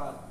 Father